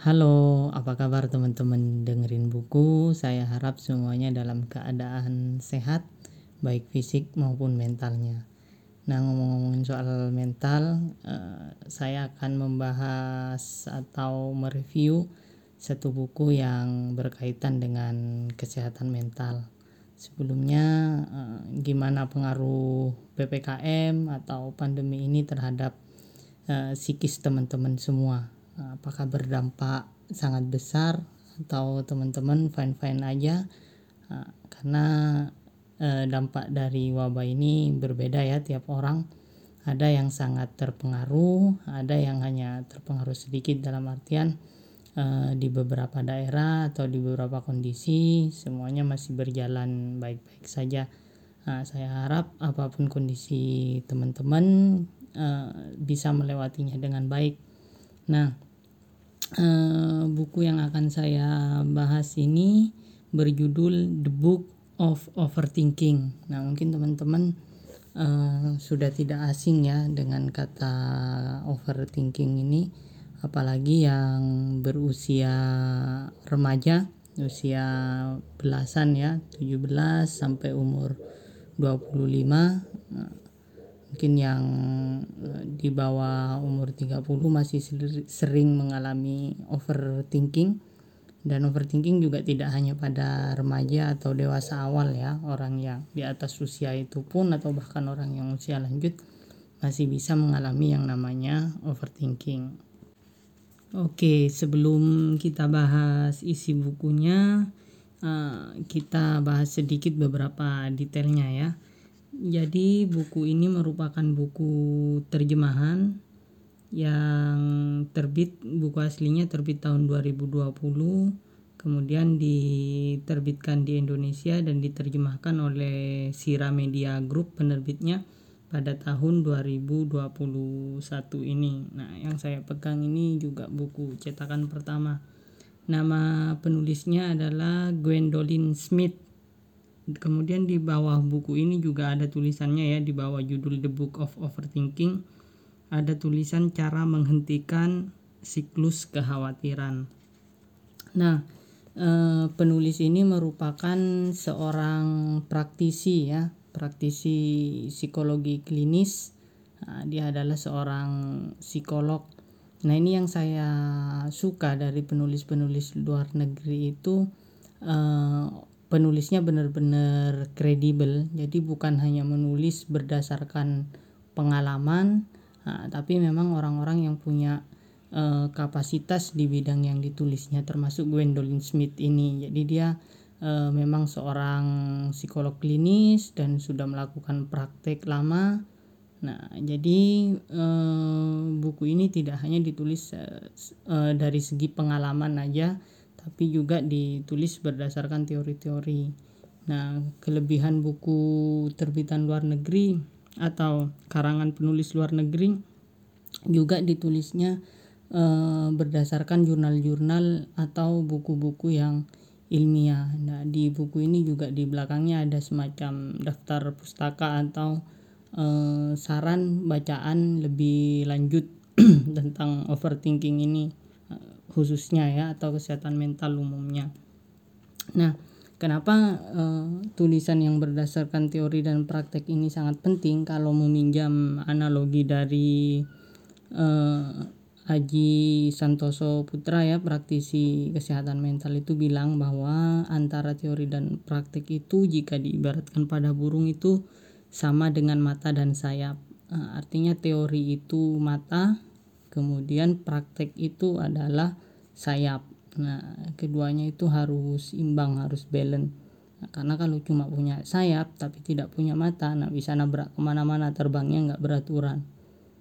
Halo, apa kabar teman-teman dengerin buku? Saya harap semuanya dalam keadaan sehat, baik fisik maupun mentalnya. Nah, ngomong-ngomongin soal mental, eh, saya akan membahas atau mereview satu buku yang berkaitan dengan kesehatan mental. Sebelumnya, eh, gimana pengaruh PPKM atau pandemi ini terhadap eh, psikis teman-teman semua? Apakah berdampak sangat besar atau teman-teman fine-fine aja? Uh, karena uh, dampak dari wabah ini berbeda ya tiap orang. Ada yang sangat terpengaruh ada yang hanya terpengaruh sedikit dalam artian di beberapa daerah atau di beberapa kondisi semuanya masih berjalan baik-baik saja. Uh, saya harap apa pun kondisi teman-teman bisa melewatinya dengan baik. Nah uh, buku yang akan saya bahas ini berjudul The Book of Overthinking. Nah, mungkin teman-teman uh, sudah tidak asing ya dengan kata overthinking ini, apalagi yang berusia remaja, usia belasan ya, 17 sampai umur 25. Mungkin yang eh, di bawah umur 30 masih sering mengalami overthinking. Dan overthinking juga tidak hanya pada remaja atau dewasa awal ya. Orang yang di atas usia itu pun atau bahkan orang yang usia lanjut masih bisa mengalami yang namanya overthinking. Oke sebelum kita bahas isi bukunya eh, kita bahas sedikit beberapa detailnya ya jadi buku ini merupakan buku terjemahan yang terbit buku aslinya terbit tahun 2020 kemudian diterbitkan di Indonesia dan diterjemahkan oleh Sira Media Group penerbitnya pada tahun 2021 ini. Nah, yang saya pegang ini juga buku cetakan pertama. Nama penulisnya adalah Gwendolyn Smith kemudian di bawah buku ini juga ada tulisannya ya di bawah judul The Book of Overthinking ada tulisan cara menghentikan siklus kekhawatiran. Nah, eh, penulis ini merupakan seorang praktisi ya, praktisi psikologi klinis. Nah, dia adalah seorang psikolog. Nah, ini yang saya suka dari penulis-penulis luar negeri itu eh, penulisnya benar-benar kredibel. Jadi bukan hanya menulis berdasarkan pengalaman nah, tapi memang orang-orang yang punya uh, kapasitas di bidang yang ditulisnya termasuk Gwendolyn Smith ini. Jadi dia uh, memang seorang psikolog klinis dan sudah melakukan praktek lama. Nah, jadi uh, buku ini tidak hanya ditulis dari segi pengalaman aja, tapi juga ditulis berdasarkan teori-teori. Nah, kelebihan buku terbitan luar negeri atau karangan penulis luar negeri juga ditulisnya e, berdasarkan jurnal-jurnal atau buku-buku yang ilmiah. Nah, di buku ini juga di belakangnya ada semacam daftar pustaka atau e, saran bacaan lebih lanjut tentang overthinking ini khususnya ya atau kesehatan mental umumnya. Nah, kenapa uh, tulisan yang berdasarkan teori dan praktek ini sangat penting kalau meminjam analogi dari uh, Haji Santoso Putra ya praktisi kesehatan mental itu bilang bahwa antara teori dan praktek itu jika diibaratkan pada burung itu sama dengan mata dan sayap. Uh, artinya teori itu mata, kemudian praktek itu adalah sayap. Nah keduanya itu harus imbang harus balance. Nah, karena kalau cuma punya sayap tapi tidak punya mata nah bisa nabrak ke mana-mana terbangnya nggak beraturan.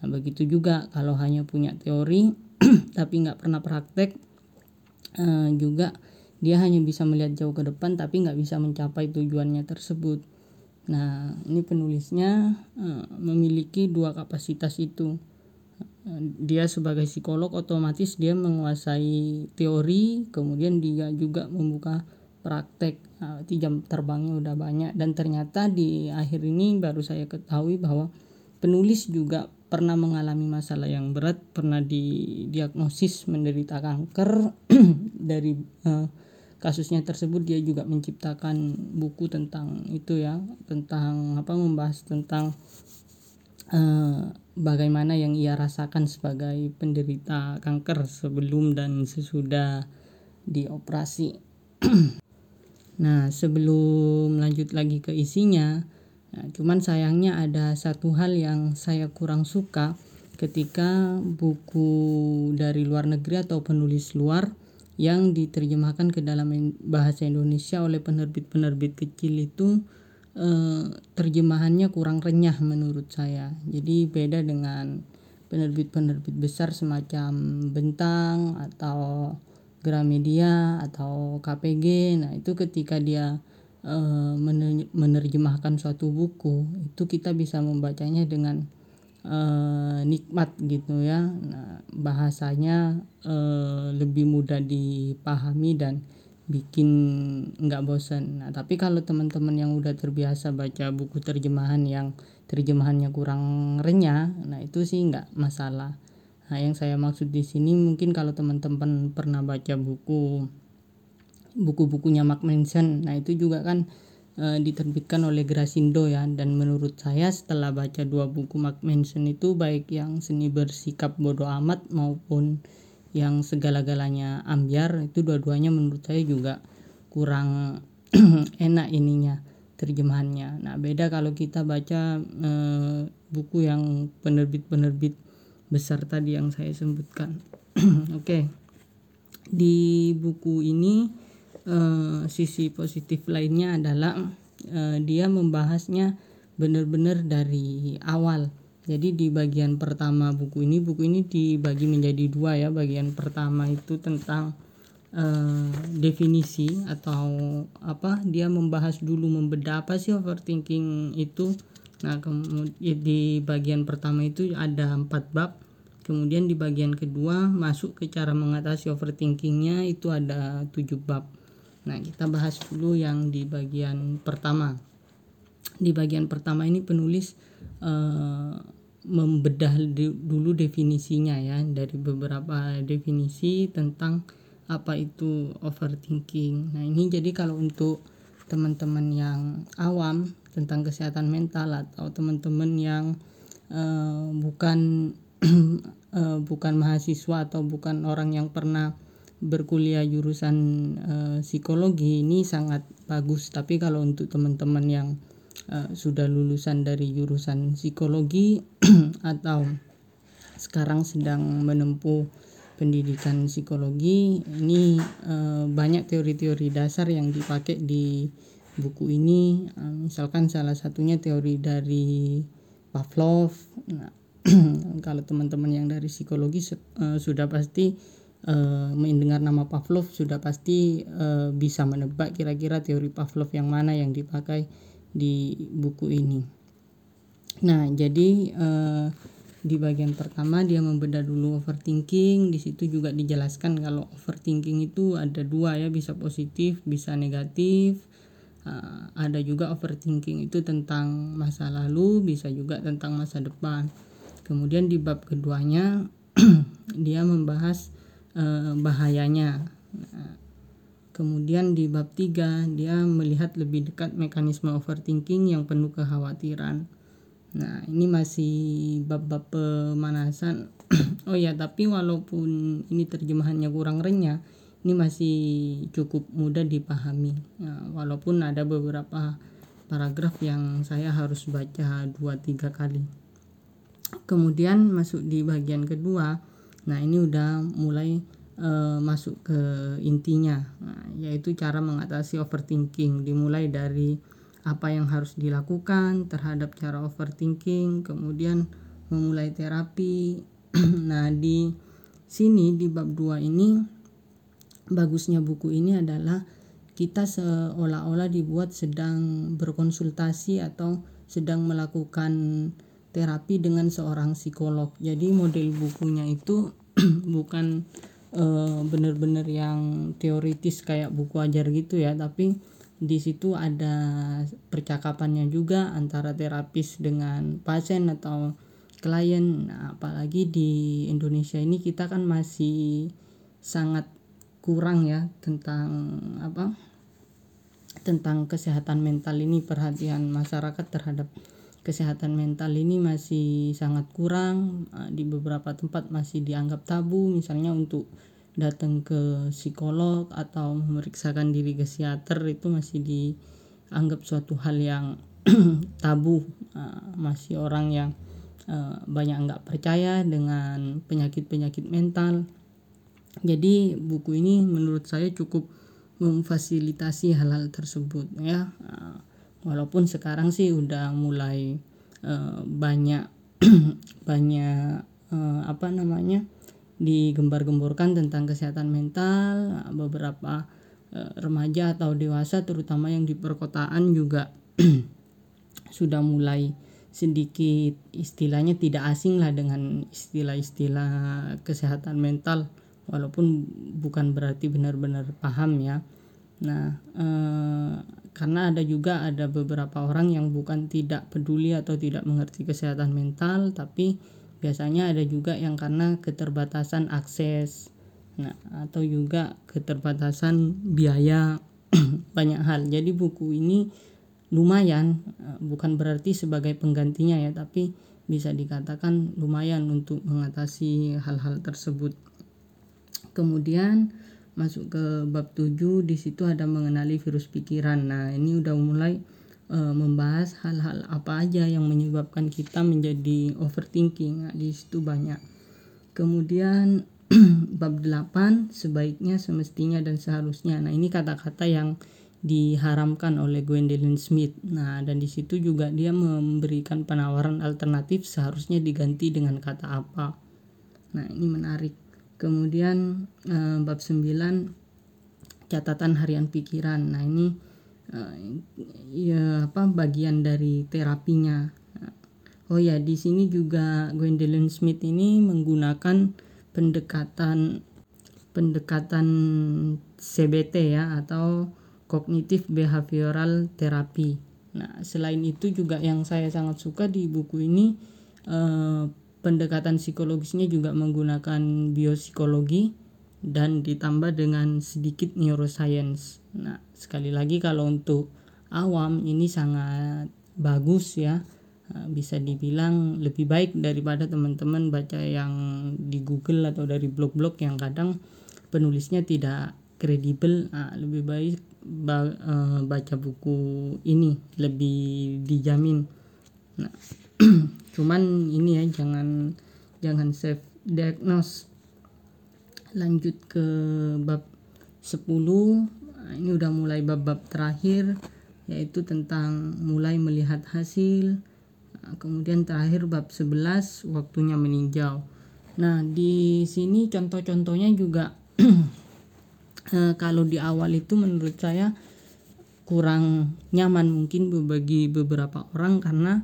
Nah begitu juga kalau hanya punya teori tapi nggak pernah praktek eh, juga dia hanya bisa melihat jauh ke depan tapi nggak bisa mencapai tujuannya tersebut. Nah ini penulisnya eh, memiliki dua kapasitas itu dia sebagai psikolog otomatis dia menguasai teori kemudian dia juga membuka praktek nah, jam terbangnya udah banyak. Dan ternyata di akhir ini baru saya ketahui bahwa penulis juga pernah mengalami masalah yang berat pernah didiagnosis menderita kanker. Dari uh, kasusnya tersebut dia juga menciptakan buku tentang itu ya tentang apa membahas tentang uh, bagaimana yang ia rasakan sebagai penderita kanker sebelum dan sesudah dioperasi. nah sebelum lanjut lagi ke isinya, nah, cuman sayangnya ada satu hal yang saya kurang suka ketika buku dari luar negeri atau penulis luar yang diterjemahkan ke dalam bahasa Indonesia oleh penerbit-penerbit kecil itu eh, terjemahannya kurang renyah menurut saya. Jadi beda dengan penerbit-penerbit besar semacam Bentang atau Gramedia atau KPG. Nah, itu ketika dia eh, menerjemahkan suatu buku, itu kita bisa membacanya dengan uh, nikmat gitu ya nah, bahasanya uh, lebih mudah dipahami dan bikin nggak bosan nah tapi kalau teman-teman yang udah terbiasa baca buku terjemahan yang terjemahannya kurang renyah nah itu sih nggak masalah. Nah yang saya maksud di sini mungkin kalau teman-teman pernah baca buku buku-bukunya Mark Manson nah itu juga kan e, diterbitkan oleh Grasindo ya. Dan menurut saya setelah baca dua buku Mark Manson itu baik yang seni bersikap bodoh amat maupun yang segala-galanya ambiar itu dua-duanya menurut saya juga kurang enak ininya terjemahannya. Nah, beda kalau kita baca e, buku yang penerbit-penerbit besar tadi yang saya sebutkan. Oke. okay. Di buku ini uh, sisi positif lainnya adalah uh, dia membahasnya benar-benar dari awal. Jadi di bagian pertama buku ini, buku ini dibagi menjadi dua ya. Bagian pertama itu tentang uh, definisi atau apa? Dia membahas dulu membedah apa sih overthinking itu. Nah, kemudian di bagian pertama itu ada empat bab. Kemudian di bagian kedua masuk ke cara mengatasi overthinkingnya itu ada tujuh bab. Nah, kita bahas dulu yang di bagian pertama. Di bagian pertama ini penulis uh, membedah dulu definisinya ya dari beberapa definisi tentang apa itu overthinking. Nah, ini jadi kalau untuk teman-teman yang awam tentang kesehatan mental atau teman-teman yang uh, bukan uh, bukan mahasiswa atau bukan orang yang pernah berkuliah jurusan uh, psikologi ini sangat bagus tapi kalau untuk teman-teman yang uh, sudah lulusan dari jurusan psikologi atau sekarang sedang menempuh pendidikan psikologi. Ini uh, banyak teori-teori dasar yang dipakai di buku ini. Uh, misalkan salah satunya teori dari Pavlov. Nah, kalau teman-teman yang dari psikologi uh, sudah pasti uh, mendengar nama Pavlov sudah pasti uh, bisa menebak kira-kira teori Pavlov yang mana yang dipakai di buku ini. Nah, jadi uh, di bagian pertama dia membedah dulu overthinking. Di situ juga dijelaskan kalau overthinking itu ada dua ya, bisa positif, bisa negatif. Uh, ada juga overthinking itu tentang masa lalu, bisa juga tentang masa depan. Kemudian di bab keduanya dia membahas eh, bahayanya. Nah, kemudian di bab 3 dia melihat lebih dekat mekanisme overthinking yang penuh kekhawatiran. Nah, ini masih bab-bab pemanasan. oh ya, tapi walaupun ini terjemahannya kurang renyah, ini masih cukup mudah dipahami. Nah, walaupun ada beberapa paragraf yang saya harus baca 2-3 kali. Kemudian masuk di bagian kedua, Nah, ini udah mulai uh, masuk ke intinya, nah, yaitu cara mengatasi overthinking. Dimulai dari apa yang harus dilakukan terhadap cara overthinking, kemudian memulai terapi. nah, di sini di bab 2 ini bagusnya buku ini adalah kita seolah-olah dibuat sedang berkonsultasi atau sedang melakukan terapi dengan seorang psikolog. Jadi model bukunya itu bukan uh, benar-benar yang teoritis kayak buku ajar gitu ya, tapi di situ ada percakapannya juga antara terapis dengan pasien atau klien. Nah, apalagi di Indonesia ini kita kan masih sangat kurang ya tentang apa tentang kesehatan mental ini perhatian masyarakat terhadap kesehatan mental ini masih sangat kurang di beberapa tempat masih dianggap tabu. Misalnya untuk datang ke psikolog atau memeriksakan diri ke psikiater itu masih dianggap suatu hal yang tabu. Masih orang yang banyak nggak percaya dengan penyakit-penyakit mental. Jadi buku ini menurut saya cukup memfasilitasi hal-hal tersebut ya walaupun sekarang sih udah mulai uh, banyak banyak uh, apa namanya digembar-gemborkan tentang kesehatan mental beberapa uh, remaja atau dewasa terutama yang di perkotaan juga sudah mulai sedikit istilahnya tidak asing lah dengan istilah-istilah kesehatan mental walaupun bukan berarti benar-benar paham ya. Nah eh, karena ada juga ada beberapa orang yang bukan tidak peduli atau tidak mengerti kesehatan mental tapi biasanya ada juga yang karena keterbatasan akses. Nah atau juga keterbatasan biaya. Banyak hal. Jadi buku ini lumayan eh, bukan berarti sebagai penggantinya ya tapi bisa dikatakan lumayan untuk mengatasi hal-hal tersebut. Kemudian masuk ke bab 7 di situ ada mengenali virus pikiran. Nah, ini udah mulai e, membahas hal-hal apa aja yang menyebabkan kita menjadi overthinking. Nah, di situ banyak. Kemudian bab 8 sebaiknya semestinya dan seharusnya. Nah, ini kata-kata yang diharamkan oleh Gwendolyn Smith. Nah, dan di situ juga dia memberikan penawaran alternatif seharusnya diganti dengan kata apa. Nah, ini menarik kemudian uh, bab 9 catatan harian pikiran. Nah ini uh, ya apa bagian dari terapinya. Oh ya di sini juga Gwendolyn Smith ini menggunakan pendekatan pendekatan CBT ya atau cognitive behavioral therapy. Nah selain itu juga yang saya sangat suka di buku ini uh, pendekatan psikologisnya juga menggunakan biopsikologi dan ditambah dengan sedikit neuroscience. Nah, sekali lagi kalau untuk awam ini sangat bagus ya. Nah, bisa dibilang lebih baik daripada teman-teman baca yang di Google atau dari blog-blog yang kadang penulisnya tidak kredibel. Nah, lebih baik eh, baca buku ini lebih dijamin. Nah, cuman ini ya jangan jangan self diagnose. Lanjut ke bab 10 nah, ini udah mulai bab-bab terakhir yaitu tentang mulai melihat hasil. Nah, kemudian terakhir bab 11 waktunya meninjau. Nah di sini contoh-contohnya juga eh, kalau di awal itu menurut saya kurang nyaman mungkin bagi beberapa orang karena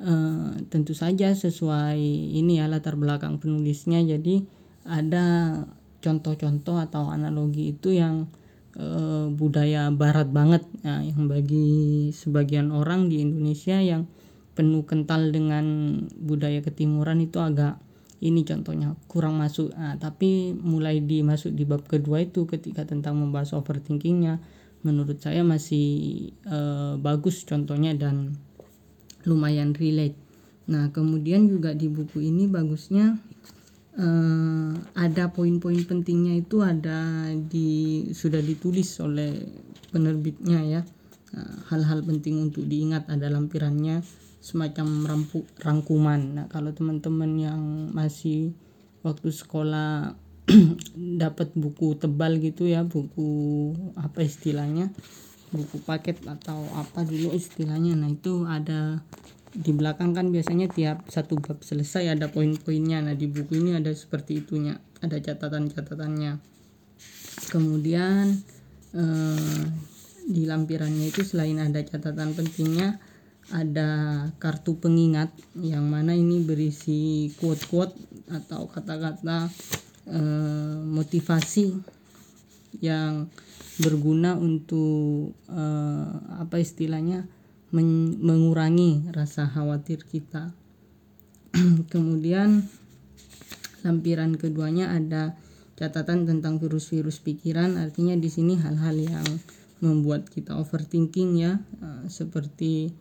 uh, tentu saja sesuai ini ya latar belakang penulisnya. Jadi ada contoh-contoh atau analogi itu yang uh, budaya barat banget. Ya, yang bagi sebagian orang di Indonesia yang penuh kental dengan budaya ketimuran itu agak ini contohnya kurang masuk. Nah, tapi mulai dimasuk di bab kedua itu ketika tentang membahas overthinkingnya menurut saya masih uh, bagus contohnya dan lumayan relate. Nah, kemudian juga di buku ini bagusnya uh, ada poin-poin pentingnya itu ada di sudah ditulis oleh penerbitnya ya. hal-hal uh, penting untuk diingat ada lampirannya semacam rampu, rangkuman. Nah, kalau teman-teman yang masih waktu sekolah dapat buku tebal gitu ya, buku apa istilahnya? Buku paket atau apa dulu istilahnya. Nah itu ada di belakang kan biasanya tiap satu bab selesai ada poin-poinnya. Nah di buku ini ada seperti itunya ada catatan-catatannya. Kemudian eh, di lampirannya itu selain ada catatan pentingnya ada kartu pengingat yang mana ini berisi quote-quote atau kata-kata eh, motivasi yang berguna untuk uh, apa istilahnya men mengurangi rasa khawatir kita. Kemudian lampiran keduanya ada catatan tentang virus-virus pikiran. Artinya di sini hal-hal yang membuat kita overthinking ya uh, seperti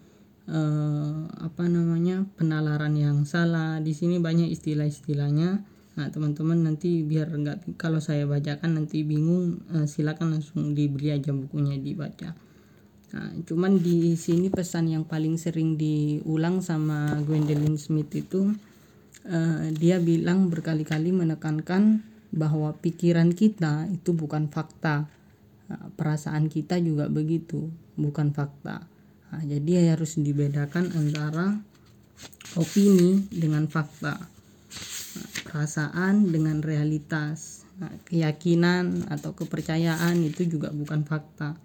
uh, apa namanya penalaran yang salah. Di sini banyak istilah-istilahnya nah teman-teman nanti biar enggak kalau saya bacakan nanti bingung uh, silakan langsung dibeli aja bukunya dibaca. Nah cuman di sini pesan yang paling sering diulang sama Gwendolyn Smith itu uh, dia bilang berkali-kali menekankan bahwa pikiran kita itu bukan fakta. Nah, perasaan kita juga begitu bukan fakta. Nah, jadi harus dibedakan antara opini dengan fakta perasaan dengan realitas. Nah, keyakinan atau kepercayaan itu juga bukan fakta.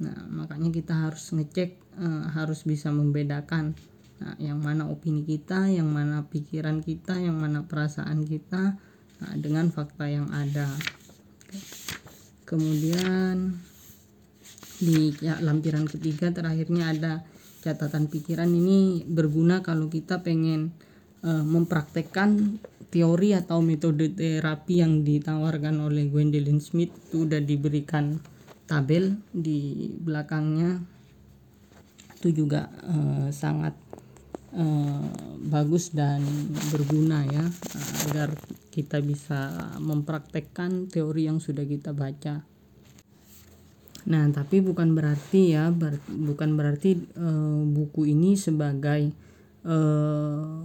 Nah makanya kita harus ngecek uh, harus bisa membedakan nah yang mana opini kita yang mana pikiran kita yang mana perasaan kita nah, dengan fakta yang ada. Kemudian di ya, lampiran ketiga terakhirnya ada catatan pikiran. Ini berguna kalau kita pengen uh, mempraktekkan teori atau metode terapi yang ditawarkan oleh Gwendolyn Smith itu sudah diberikan tabel di belakangnya itu juga uh, sangat uh, bagus dan berguna ya agar kita bisa mempraktekkan teori yang sudah kita baca. Nah, tapi bukan berarti ya, ber, bukan berarti uh, buku ini sebagai uh,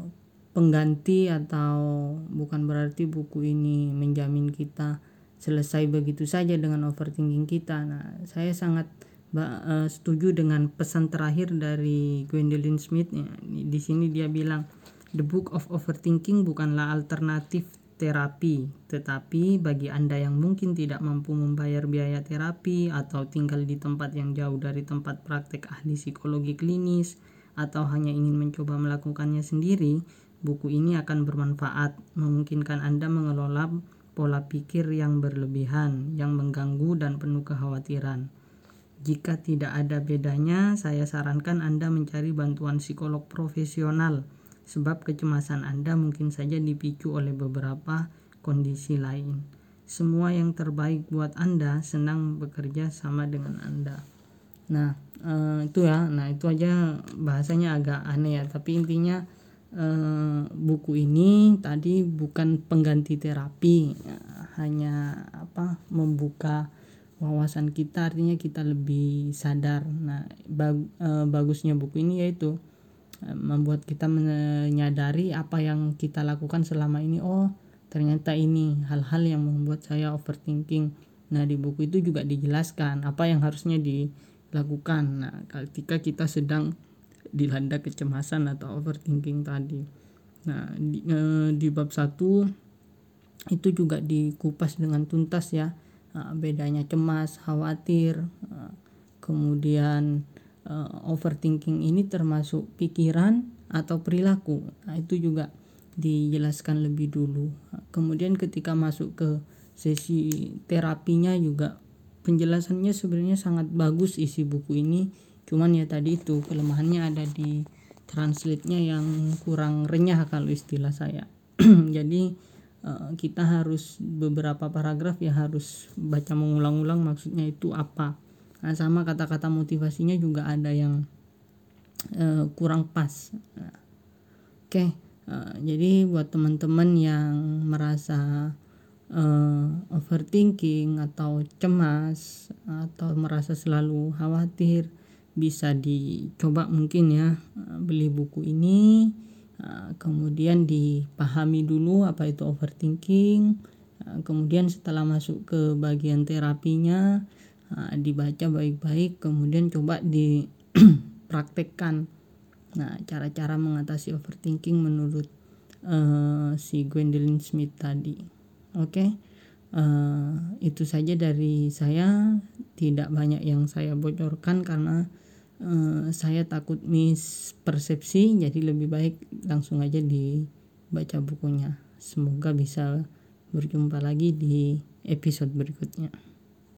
pengganti atau bukan berarti buku ini menjamin kita selesai begitu saja dengan overthinking kita. Nah, saya sangat uh, setuju dengan pesan terakhir dari Gwendolyn Smith. Ya, di sini dia bilang, The Book of Overthinking bukanlah alternatif terapi, tetapi bagi Anda yang mungkin tidak mampu membayar biaya terapi atau tinggal di tempat yang jauh dari tempat praktek ahli psikologi klinis atau hanya ingin mencoba melakukannya sendiri, Buku ini akan bermanfaat, memungkinkan Anda mengelola pola pikir yang berlebihan, yang mengganggu dan penuh kekhawatiran. Jika tidak ada bedanya, saya sarankan Anda mencari bantuan psikolog profesional, sebab kecemasan Anda mungkin saja dipicu oleh beberapa kondisi lain. Semua yang terbaik buat Anda senang bekerja sama dengan Anda. Nah, eh, itu ya. Nah, itu aja bahasanya agak aneh ya, tapi intinya uh, buku ini tadi bukan pengganti terapi hanya apa membuka wawasan kita artinya kita lebih sadar. Nah bag, uh, bagusnya buku ini yaitu uh, membuat kita menyadari apa yang kita lakukan selama ini. Oh ternyata ini hal-hal yang membuat saya overthinking. Nah di buku itu juga dijelaskan apa yang harusnya dilakukan. Nah ketika kita sedang dilanda kecemasan atau overthinking tadi. Nah, di, e, di bab satu itu juga dikupas dengan tuntas ya. Nah, bedanya cemas, khawatir, nah, kemudian e, overthinking ini termasuk pikiran atau perilaku. Nah, itu juga dijelaskan lebih dulu. Kemudian ketika masuk ke sesi terapinya juga penjelasannya sebenarnya sangat bagus isi buku ini cuman ya tadi itu kelemahannya ada di translate-nya yang kurang renyah kalau istilah saya jadi uh, kita harus beberapa paragraf ya harus baca mengulang-ulang maksudnya itu apa nah, sama kata-kata motivasinya juga ada yang uh, kurang pas nah, oke okay. uh, jadi buat teman-teman yang merasa uh, overthinking atau cemas atau merasa selalu khawatir bisa dicoba mungkin ya eh, beli buku ini eh, kemudian dipahami dulu apa itu overthinking eh, kemudian setelah masuk ke bagian terapinya dibaca baik-baik kemudian coba dipraktekkan nah cara-cara mengatasi overthinking menurut uh, si Gwendolyn Smith tadi. Oke? Okay? uh, itu saja dari saya. Tidak banyak yang saya bocorkan karena uh, saya takut mispersepsi jadi lebih baik langsung aja dibaca bukunya. Semoga bisa berjumpa lagi di episode berikutnya